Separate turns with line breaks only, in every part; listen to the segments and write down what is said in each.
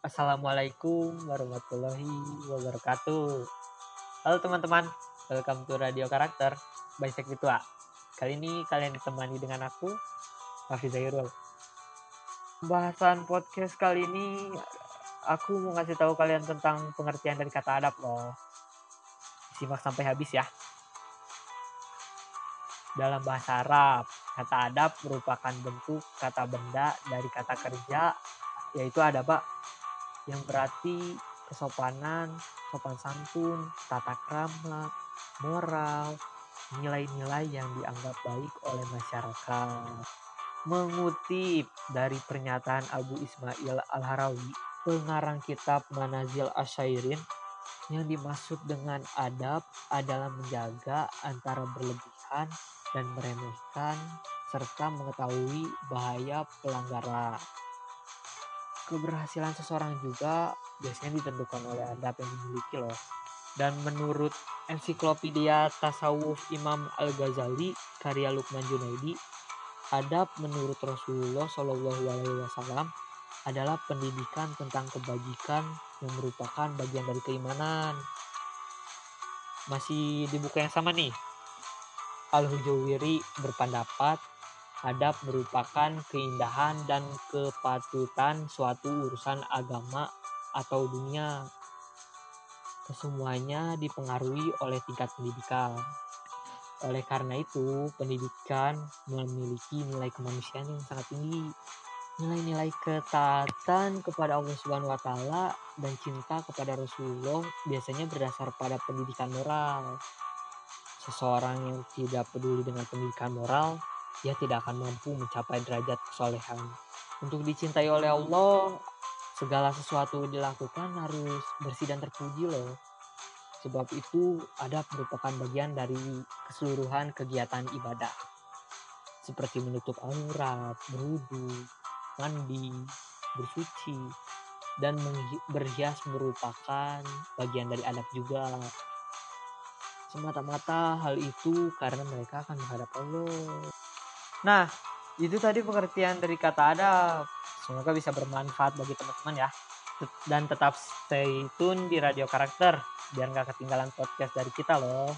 Assalamualaikum warahmatullahi wabarakatuh. Halo teman-teman, welcome to Radio Karakter by Sekvitua. Kali ini kalian ditemani dengan aku, Hafiz Zairul. Bahasan podcast kali ini, aku mau ngasih tahu kalian tentang pengertian dari kata adab loh. Simak sampai habis ya. Dalam bahasa Arab, kata adab merupakan bentuk kata benda dari kata kerja, yaitu adab yang berarti kesopanan, sopan santun, tata krama, moral, nilai-nilai yang dianggap baik oleh masyarakat. Mengutip dari pernyataan Abu Ismail Al-Harawi, pengarang kitab Manazil Asyairin, yang dimaksud dengan adab adalah menjaga antara berlebihan dan meremehkan serta mengetahui bahaya pelanggaran keberhasilan seseorang juga biasanya ditentukan oleh adab yang dimiliki loh. Dan menurut ensiklopedia tasawuf Imam Al-Ghazali karya Lukman Junaidi, adab menurut Rasulullah Shallallahu Alaihi Wasallam adalah pendidikan tentang kebajikan yang merupakan bagian dari keimanan. Masih di buku yang sama nih. Al-Hujawiri berpendapat adab merupakan keindahan dan kepatutan suatu urusan agama atau dunia. Kesemuanya dipengaruhi oleh tingkat pendidikan. Oleh karena itu, pendidikan memiliki nilai kemanusiaan yang sangat tinggi. Nilai-nilai ketaatan kepada Allah Subhanahu wa taala dan cinta kepada Rasulullah biasanya berdasar pada pendidikan moral. Seseorang yang tidak peduli dengan pendidikan moral ia tidak akan mampu mencapai derajat kesolehan. Untuk dicintai oleh Allah, segala sesuatu dilakukan harus bersih dan terpuji loh. Sebab itu adab merupakan bagian dari keseluruhan kegiatan ibadah. Seperti menutup aurat, berwudu, mandi, bersuci, dan berhias merupakan bagian dari adab juga. Semata-mata hal itu karena mereka akan menghadap Allah. Nah, itu tadi pengertian dari kata adab. Semoga bisa bermanfaat bagi teman-teman ya. Dan tetap stay tune di Radio Karakter biar nggak ketinggalan podcast dari kita loh.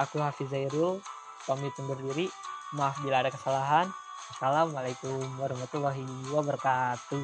Aku Hafiz Zairul, pamit undur diri. Maaf bila ada kesalahan. Assalamualaikum warahmatullahi wabarakatuh.